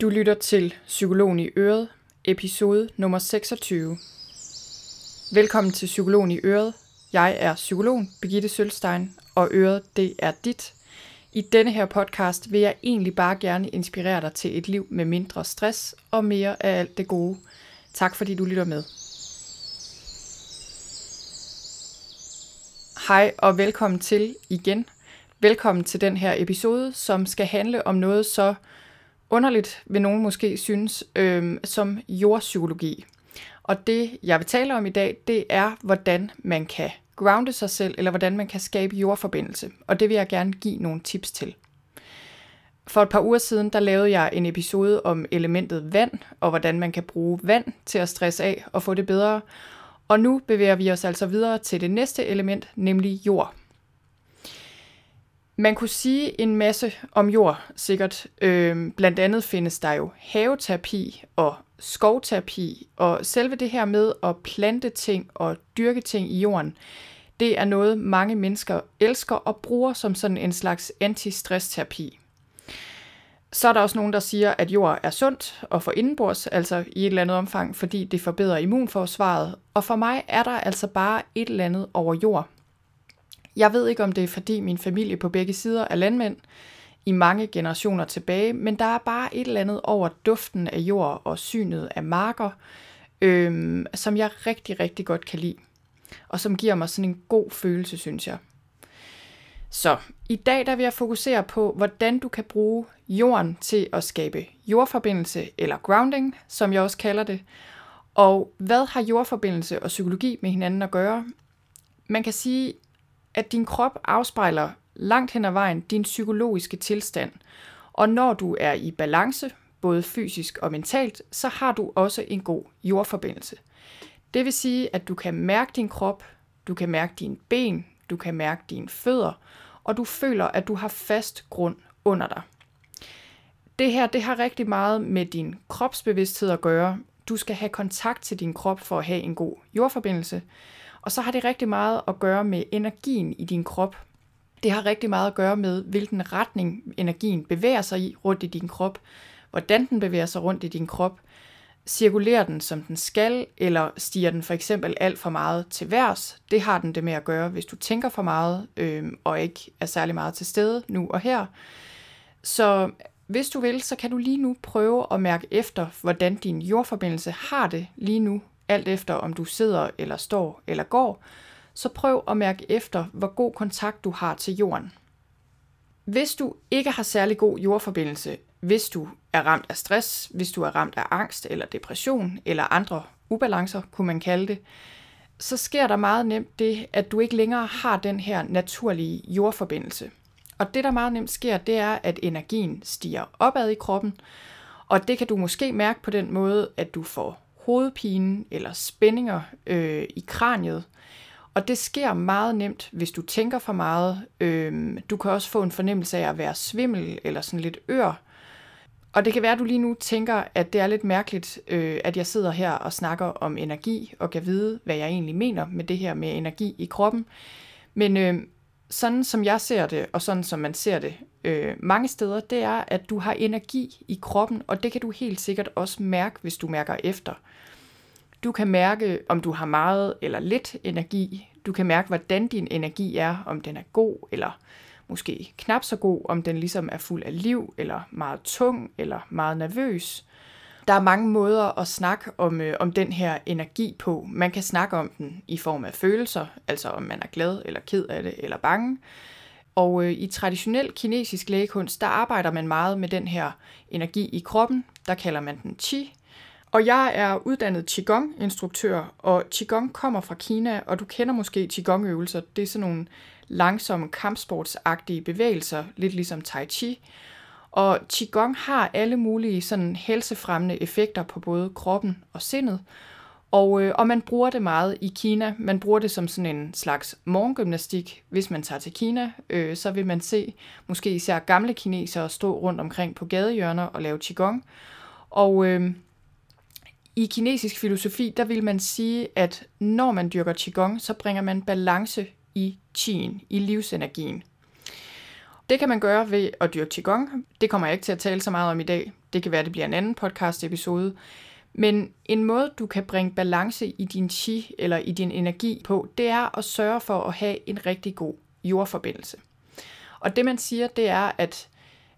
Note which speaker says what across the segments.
Speaker 1: Du lytter til Psykologen i Øret, episode nummer 26. Velkommen til Psykologen i Øret. Jeg er psykolog Birgitte Sølstein, og Øret det er dit. I denne her podcast vil jeg egentlig bare gerne inspirere dig til et liv med mindre stress og mere af alt det gode. Tak fordi du lytter med. Hej og velkommen til igen. Velkommen til den her episode, som skal handle om noget så underligt, vil nogen måske synes, øh, som jordpsykologi. Og det, jeg vil tale om i dag, det er, hvordan man kan grounde sig selv, eller hvordan man kan skabe jordforbindelse. Og det vil jeg gerne give nogle tips til. For et par uger siden, der lavede jeg en episode om elementet vand, og hvordan man kan bruge vand til at stresse af og få det bedre. Og nu bevæger vi os altså videre til det næste element, nemlig jord. Man kunne sige en masse om jord, sikkert. Øhm, blandt andet findes der jo haveterapi og skovterapi, og selve det her med at plante ting og dyrke ting i jorden, det er noget, mange mennesker elsker og bruger som sådan en slags anti-stress-terapi. Så er der også nogen, der siger, at jord er sundt og for indenbords, altså i et eller andet omfang, fordi det forbedrer immunforsvaret. Og for mig er der altså bare et eller andet over jord. Jeg ved ikke, om det er fordi min familie på begge sider er landmænd i mange generationer tilbage, men der er bare et eller andet over duften af jord og synet af marker, øhm, som jeg rigtig, rigtig godt kan lide. Og som giver mig sådan en god følelse, synes jeg. Så i dag der vil jeg fokusere på, hvordan du kan bruge jorden til at skabe jordforbindelse, eller grounding, som jeg også kalder det. Og hvad har jordforbindelse og psykologi med hinanden at gøre? Man kan sige, at din krop afspejler langt hen ad vejen din psykologiske tilstand. Og når du er i balance, både fysisk og mentalt, så har du også en god jordforbindelse. Det vil sige, at du kan mærke din krop, du kan mærke dine ben, du kan mærke dine fødder, og du føler, at du har fast grund under dig. Det her, det har rigtig meget med din kropsbevidsthed at gøre. Du skal have kontakt til din krop for at have en god jordforbindelse. Og så har det rigtig meget at gøre med energien i din krop. Det har rigtig meget at gøre med, hvilken retning energien bevæger sig i rundt i din krop, hvordan den bevæger sig rundt i din krop, cirkulerer den som den skal, eller stiger den for eksempel alt for meget til værs. Det har den det med at gøre, hvis du tænker for meget øh, og ikke er særlig meget til stede nu og her. Så hvis du vil, så kan du lige nu prøve at mærke efter, hvordan din jordforbindelse har det lige nu, alt efter om du sidder eller står eller går, så prøv at mærke efter, hvor god kontakt du har til jorden. Hvis du ikke har særlig god jordforbindelse, hvis du er ramt af stress, hvis du er ramt af angst eller depression eller andre ubalancer, kunne man kalde det, så sker der meget nemt det, at du ikke længere har den her naturlige jordforbindelse. Og det, der meget nemt sker, det er, at energien stiger opad i kroppen, og det kan du måske mærke på den måde, at du får hovedpine eller spændinger øh, i kraniet. Og det sker meget nemt, hvis du tænker for meget. Øh, du kan også få en fornemmelse af at være svimmel eller sådan lidt ør. Og det kan være, at du lige nu tænker, at det er lidt mærkeligt, øh, at jeg sidder her og snakker om energi, og kan vide, hvad jeg egentlig mener med det her med energi i kroppen. Men øh, sådan som jeg ser det, og sådan som man ser det øh, mange steder, det er, at du har energi i kroppen, og det kan du helt sikkert også mærke, hvis du mærker efter. Du kan mærke, om du har meget eller lidt energi. Du kan mærke, hvordan din energi er, om den er god eller måske knap så god, om den ligesom er fuld af liv, eller meget tung, eller meget nervøs. Der er mange måder at snakke om, øh, om den her energi på. Man kan snakke om den i form af følelser, altså om man er glad eller ked af det eller bange. Og øh, i traditionel kinesisk lægekunst, der arbejder man meget med den her energi i kroppen. Der kalder man den qi. Og jeg er uddannet Qigong-instruktør, og Qigong kommer fra Kina, og du kender måske Qigong-øvelser. Det er sådan nogle langsomme kampsportsagtige bevægelser, lidt ligesom Tai Chi. Og Qigong har alle mulige sådan helsefremmende effekter på både kroppen og sindet. Og, øh, og man bruger det meget i Kina. Man bruger det som sådan en slags morgengymnastik. Hvis man tager til Kina, øh, så vil man se måske især gamle kinesere stå rundt omkring på gadehjørner og lave Qigong. Og øh, i kinesisk filosofi, der vil man sige, at når man dyrker Qigong, så bringer man balance i Qin, i livsenergien. Det kan man gøre ved at dyrke Qigong. Det kommer jeg ikke til at tale så meget om i dag. Det kan være, det bliver en anden podcast episode. Men en måde, du kan bringe balance i din chi eller i din energi på, det er at sørge for at have en rigtig god jordforbindelse. Og det man siger, det er, at,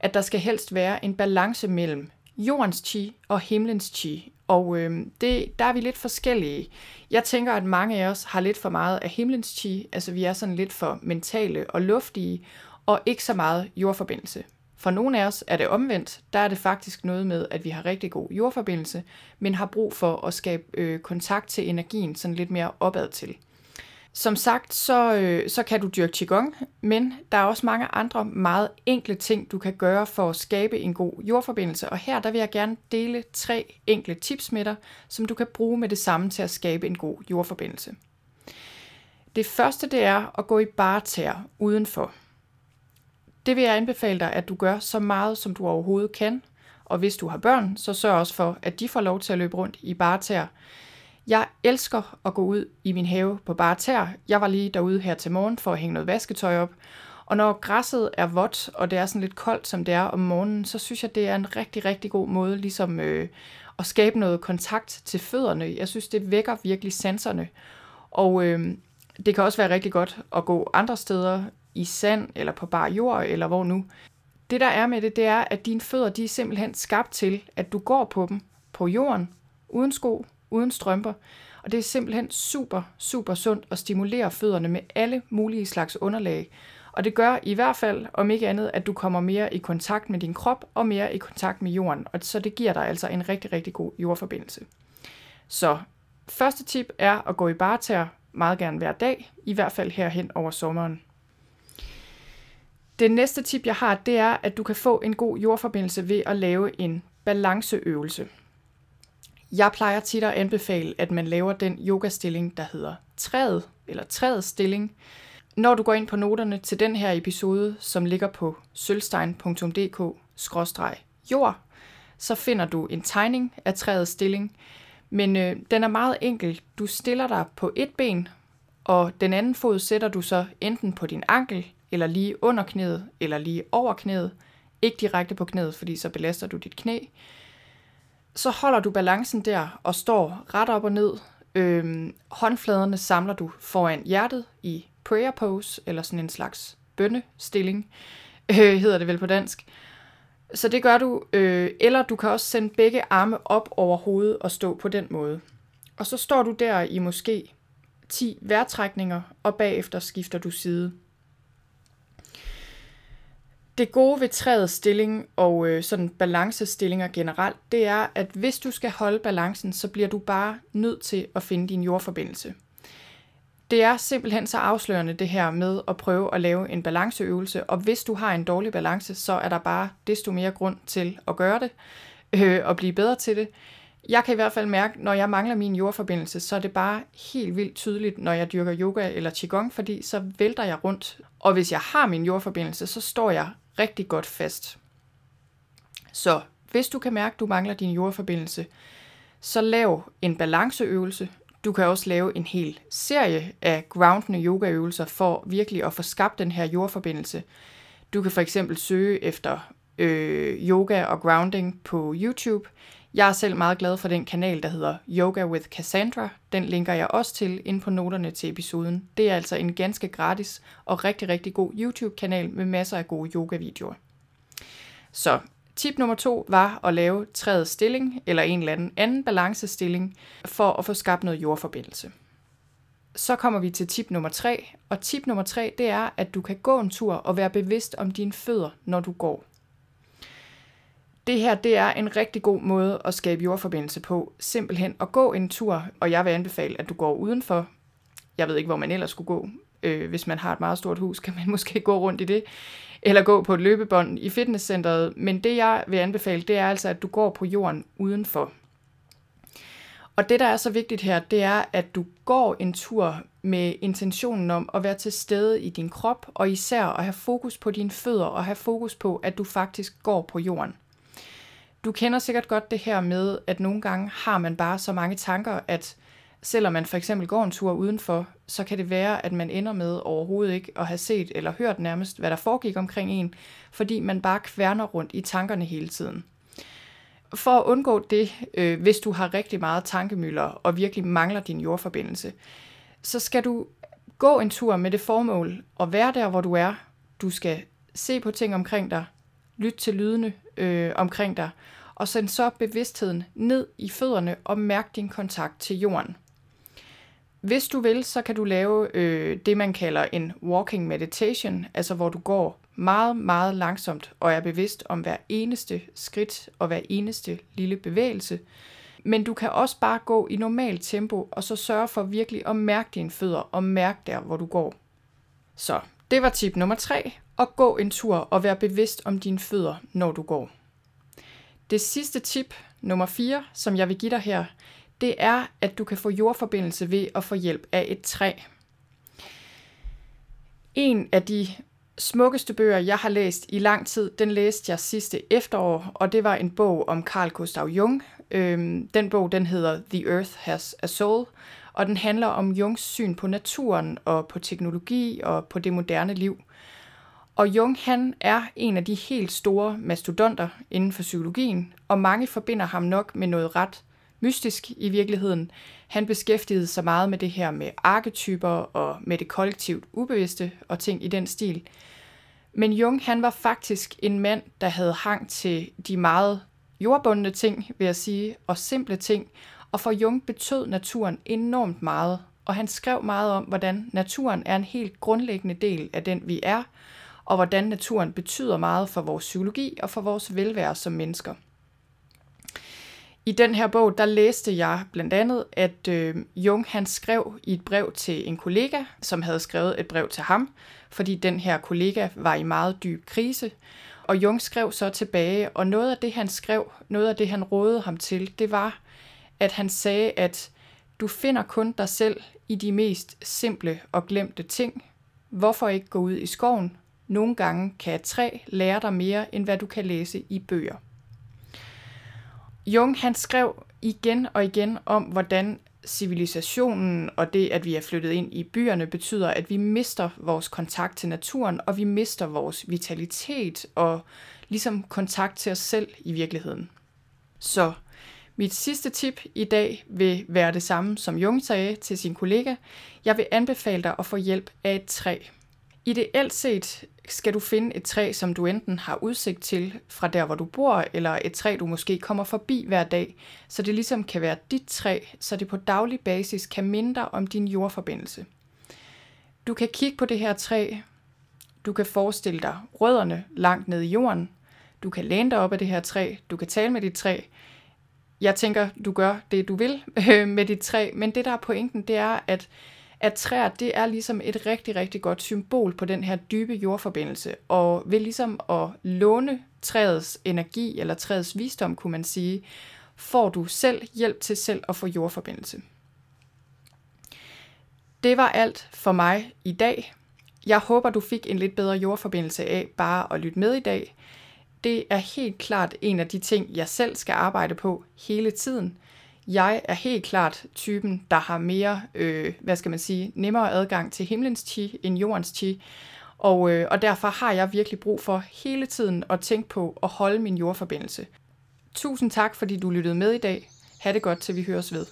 Speaker 1: at der skal helst være en balance mellem jordens chi og himlens chi. Og øh, det, der er vi lidt forskellige. Jeg tænker, at mange af os har lidt for meget af himlens chi, altså vi er sådan lidt for mentale og luftige, og ikke så meget jordforbindelse. For nogle af os er det omvendt. Der er det faktisk noget med, at vi har rigtig god jordforbindelse, men har brug for at skabe øh, kontakt til energien sådan lidt mere opad til. Som sagt, så, øh, så kan du dyrke Qigong, men der er også mange andre meget enkle ting, du kan gøre for at skabe en god jordforbindelse. Og her der vil jeg gerne dele tre enkle tips med dig, som du kan bruge med det samme til at skabe en god jordforbindelse. Det første det er at gå i bartær udenfor. Det vil jeg anbefale dig, at du gør så meget, som du overhovedet kan. Og hvis du har børn, så sørg også for, at de får lov til at løbe rundt i bartær. Jeg elsker at gå ud i min have på bare tær. Jeg var lige derude her til morgen for at hænge noget vasketøj op. Og når græsset er vådt, og det er sådan lidt koldt, som det er om morgenen, så synes jeg, det er en rigtig, rigtig god måde ligesom øh, at skabe noget kontakt til fødderne. Jeg synes, det vækker virkelig sanserne. Og øh, det kan også være rigtig godt at gå andre steder i sand, eller på bar jord, eller hvor nu. Det der er med det, det er, at dine fødder, de er simpelthen skabt til, at du går på dem på jorden, uden sko, uden strømper. Og det er simpelthen super, super sundt at stimulere fødderne med alle mulige slags underlag. Og det gør i hvert fald, om ikke andet, at du kommer mere i kontakt med din krop og mere i kontakt med jorden. Og så det giver dig altså en rigtig, rigtig god jordforbindelse. Så første tip er at gå i barter meget gerne hver dag, i hvert fald herhen over sommeren. Det næste tip, jeg har, det er, at du kan få en god jordforbindelse ved at lave en balanceøvelse. Jeg plejer tit at anbefale, at man laver den yogastilling, der hedder træet, eller træets stilling. Når du går ind på noterne til den her episode, som ligger på sølvstein.dk-jord, så finder du en tegning af træets stilling. Men øh, den er meget enkel. Du stiller dig på et ben, og den anden fod sætter du så enten på din ankel, eller lige under knæet, eller lige over knæet. Ikke direkte på knæet, fordi så belaster du dit knæ så holder du balancen der og står ret op og ned. Øhm, håndfladerne samler du foran hjertet i prayer pose, eller sådan en slags bønnestilling, øh, hedder det vel på dansk. Så det gør du, øh, eller du kan også sende begge arme op over hovedet og stå på den måde. Og så står du der i måske 10 vejrtrækninger, og bagefter skifter du side. Det gode ved træets stilling og øh, sådan balancestillinger generelt, det er, at hvis du skal holde balancen, så bliver du bare nødt til at finde din jordforbindelse. Det er simpelthen så afslørende det her med at prøve at lave en balanceøvelse, og hvis du har en dårlig balance, så er der bare desto mere grund til at gøre det øh, og blive bedre til det. Jeg kan i hvert fald mærke, når jeg mangler min jordforbindelse, så er det bare helt vildt tydeligt, når jeg dyrker yoga eller qigong, fordi så vælter jeg rundt. Og hvis jeg har min jordforbindelse, så står jeg rigtig godt fast. Så hvis du kan mærke, at du mangler din jordforbindelse, så lav en balanceøvelse. Du kan også lave en hel serie af groundende yogaøvelser for virkelig at få skabt den her jordforbindelse. Du kan for eksempel søge efter øh, yoga og grounding på YouTube. Jeg er selv meget glad for den kanal, der hedder Yoga with Cassandra. Den linker jeg også til ind på noterne til episoden. Det er altså en ganske gratis og rigtig, rigtig god YouTube-kanal med masser af gode yoga-videoer. Så tip nummer to var at lave træet stilling eller en eller anden anden balancestilling for at få skabt noget jordforbindelse. Så kommer vi til tip nummer tre, og tip nummer tre det er, at du kan gå en tur og være bevidst om dine fødder, når du går det her det er en rigtig god måde at skabe jordforbindelse på. Simpelthen at gå en tur, og jeg vil anbefale, at du går udenfor. Jeg ved ikke, hvor man ellers skulle gå. Øh, hvis man har et meget stort hus, kan man måske gå rundt i det. Eller gå på et løbebånd i fitnesscenteret. Men det, jeg vil anbefale, det er altså, at du går på jorden udenfor. Og det, der er så vigtigt her, det er, at du går en tur med intentionen om at være til stede i din krop, og især at have fokus på dine fødder, og have fokus på, at du faktisk går på jorden. Du kender sikkert godt det her med, at nogle gange har man bare så mange tanker, at selvom man for eksempel går en tur udenfor, så kan det være, at man ender med overhovedet ikke at have set eller hørt nærmest, hvad der foregik omkring en, fordi man bare kværner rundt i tankerne hele tiden. for at undgå det, øh, hvis du har rigtig meget tankemøller og virkelig mangler din jordforbindelse, så skal du gå en tur med det formål at være der, hvor du er. Du skal se på ting omkring dig, lytte til lydene øh, omkring dig, og send så bevidstheden ned i fødderne og mærk din kontakt til jorden. Hvis du vil, så kan du lave øh, det, man kalder en walking meditation, altså hvor du går meget, meget langsomt og er bevidst om hver eneste skridt og hver eneste lille bevægelse. Men du kan også bare gå i normalt tempo, og så sørge for virkelig at mærke dine fødder og mærke der, hvor du går. Så det var tip nummer 3, og gå en tur og vær bevidst om dine fødder, når du går. Det sidste tip, nummer 4, som jeg vil give dig her, det er, at du kan få jordforbindelse ved at få hjælp af et træ. En af de smukkeste bøger, jeg har læst i lang tid, den læste jeg sidste efterår, og det var en bog om Carl Gustav Jung. Øhm, den bog, den hedder The Earth Has a Soul, og den handler om Jungs syn på naturen og på teknologi og på det moderne liv. Og Jung, han er en af de helt store mastodonter inden for psykologien, og mange forbinder ham nok med noget ret mystisk i virkeligheden. Han beskæftigede sig meget med det her med arketyper og med det kollektivt ubevidste og ting i den stil. Men Jung, han var faktisk en mand, der havde hang til de meget jordbundne ting, vil jeg sige, og simple ting. Og for Jung betød naturen enormt meget, og han skrev meget om, hvordan naturen er en helt grundlæggende del af den, vi er, og hvordan naturen betyder meget for vores psykologi og for vores velvære som mennesker. I den her bog, der læste jeg blandt andet, at øh, Jung han skrev i et brev til en kollega, som havde skrevet et brev til ham, fordi den her kollega var i meget dyb krise. Og Jung skrev så tilbage, og noget af det, han skrev, noget af det, han rådede ham til, det var, at han sagde, at du finder kun dig selv i de mest simple og glemte ting. Hvorfor ikke gå ud i skoven? Nogle gange kan et træ lære dig mere, end hvad du kan læse i bøger. Jung han skrev igen og igen om, hvordan civilisationen og det, at vi er flyttet ind i byerne, betyder, at vi mister vores kontakt til naturen, og vi mister vores vitalitet og ligesom kontakt til os selv i virkeligheden. Så mit sidste tip i dag vil være det samme, som Jung sagde til sin kollega. Jeg vil anbefale dig at få hjælp af et træ. Ideelt set skal du finde et træ, som du enten har udsigt til fra der, hvor du bor, eller et træ, du måske kommer forbi hver dag, så det ligesom kan være dit træ, så det på daglig basis kan minde om din jordforbindelse. Du kan kigge på det her træ, du kan forestille dig rødderne langt ned i jorden, du kan læne dig op af det her træ, du kan tale med dit træ. Jeg tænker, du gør det, du vil med dit træ, men det der er pointen, det er, at at træer, det er ligesom et rigtig, rigtig godt symbol på den her dybe jordforbindelse, og ved ligesom at låne træets energi, eller træets visdom, kunne man sige, får du selv hjælp til selv at få jordforbindelse. Det var alt for mig i dag. Jeg håber, du fik en lidt bedre jordforbindelse af bare at lytte med i dag. Det er helt klart en af de ting, jeg selv skal arbejde på hele tiden – jeg er helt klart typen, der har mere, øh, hvad skal man sige, nemmere adgang til himlens chi end jordens chi. Og, øh, og derfor har jeg virkelig brug for hele tiden at tænke på at holde min jordforbindelse. Tusind tak, fordi du lyttede med i dag. Ha' det godt, til vi høres ved.